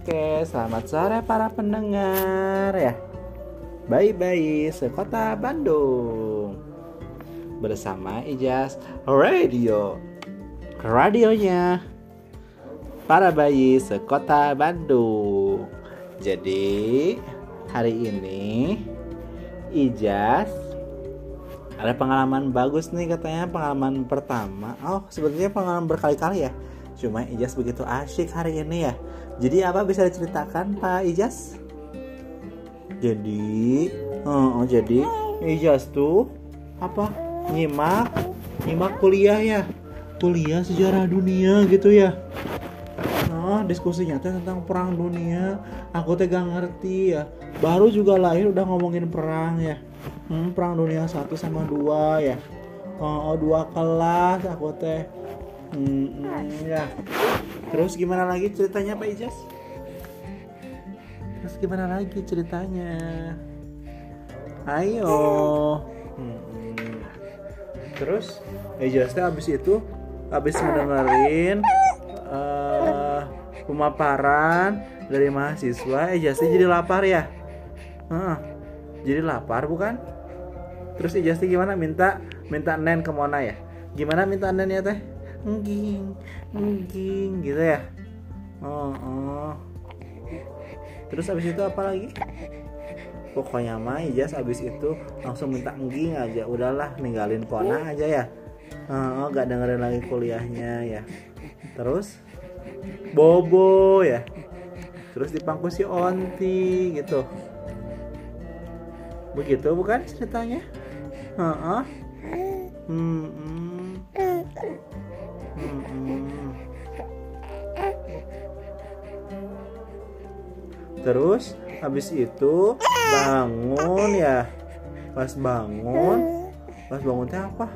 Oke, selamat sore para pendengar ya. Bayi-bayi sekota Bandung. Bersama Ijaz Radio. Radionya para bayi sekota Bandung. Jadi, hari ini Ijaz ada pengalaman bagus nih katanya pengalaman pertama. Oh, sebetulnya pengalaman berkali-kali ya. Cuma Ijaz begitu asyik hari ini ya. Jadi apa bisa diceritakan Pak Ijaz? Jadi, oh, oh jadi Ijaz tuh apa? Nyimak, nyimak kuliah ya, kuliah sejarah dunia gitu ya. Nah, diskusinya teh tentang perang dunia. Aku teh gak ngerti ya. Baru juga lahir udah ngomongin perang ya. Hmm, perang dunia satu sama dua ya. Oh, oh dua kelas aku teh. Hmm, ya. Terus gimana lagi ceritanya Pak Ijaz? Terus gimana lagi ceritanya? Ayo. Hmm. Terus teh abis itu abis ngedengerin uh, pemaparan dari mahasiswa Ijaz teh jadi lapar ya? Huh, jadi lapar bukan? Terus Ijaz teh gimana? Minta minta nen ke Mona ya? Gimana minta nen ya teh? Engging, engging gitu ya. Oh, oh. Terus abis itu apa lagi? Pokoknya mah Ijaz abis itu langsung minta engging aja. Udahlah ninggalin Kona aja ya. Oh, oh, gak dengerin lagi kuliahnya ya. Terus Bobo ya. Terus dipangku si Onti gitu. Begitu bukan ceritanya? Heeh. Hmm, hmm. Hmm, Terus habis itu bangun ya. Pas bangun, pas bangun teh apa?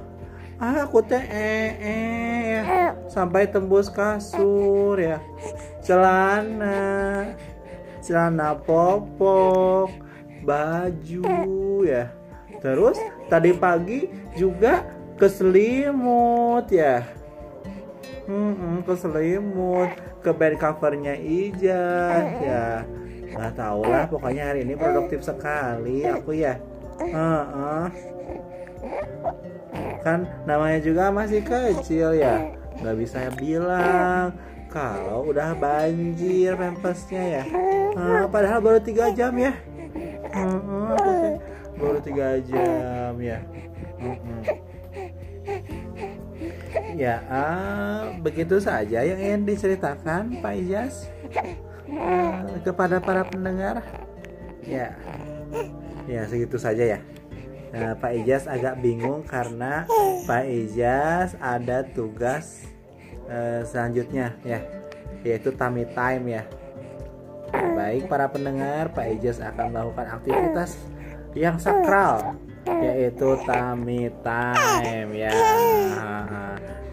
Ah, aku teh eh, eh ya. Sampai tembus kasur ya. Celana. Celana popok, baju ya. Terus tadi pagi juga keselimut ya hmm, keselimut ke bed covernya Ijaz ya nggak tahu lah pokoknya hari ini produktif sekali aku ya. Uh -uh. kan namanya juga masih kecil ya. Nggak bisa bilang kalau udah banjir pempesnya ya. Uh, padahal baru tiga jam ya. Uh -uh, baru tiga jam ya. Uh -uh. Ya, uh, begitu saja yang ingin diceritakan Pak Ijaz. uh, kepada para pendengar. Ya, ya segitu saja ya. Nah, Pak Ijaz agak bingung karena Pak Ijaz ada tugas uh, selanjutnya ya, yaitu tummy time ya. Baik para pendengar, Pak Ijaz akan melakukan aktivitas yang sakral yaitu tummy time ya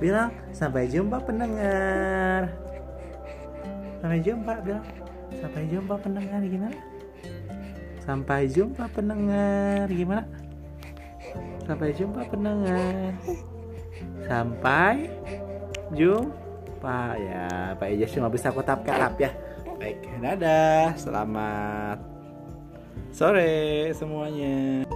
bilang sampai jumpa pendengar sampai jumpa bilang sampai jumpa pendengar. Gimana? Sampai jumpa pendengar. Gimana? Sampai jumpa pendengar. Sampai jumpa. Ya Pak Ijaz cuma bisa kotap kelap ya. Baik dadah. Selamat sore semuanya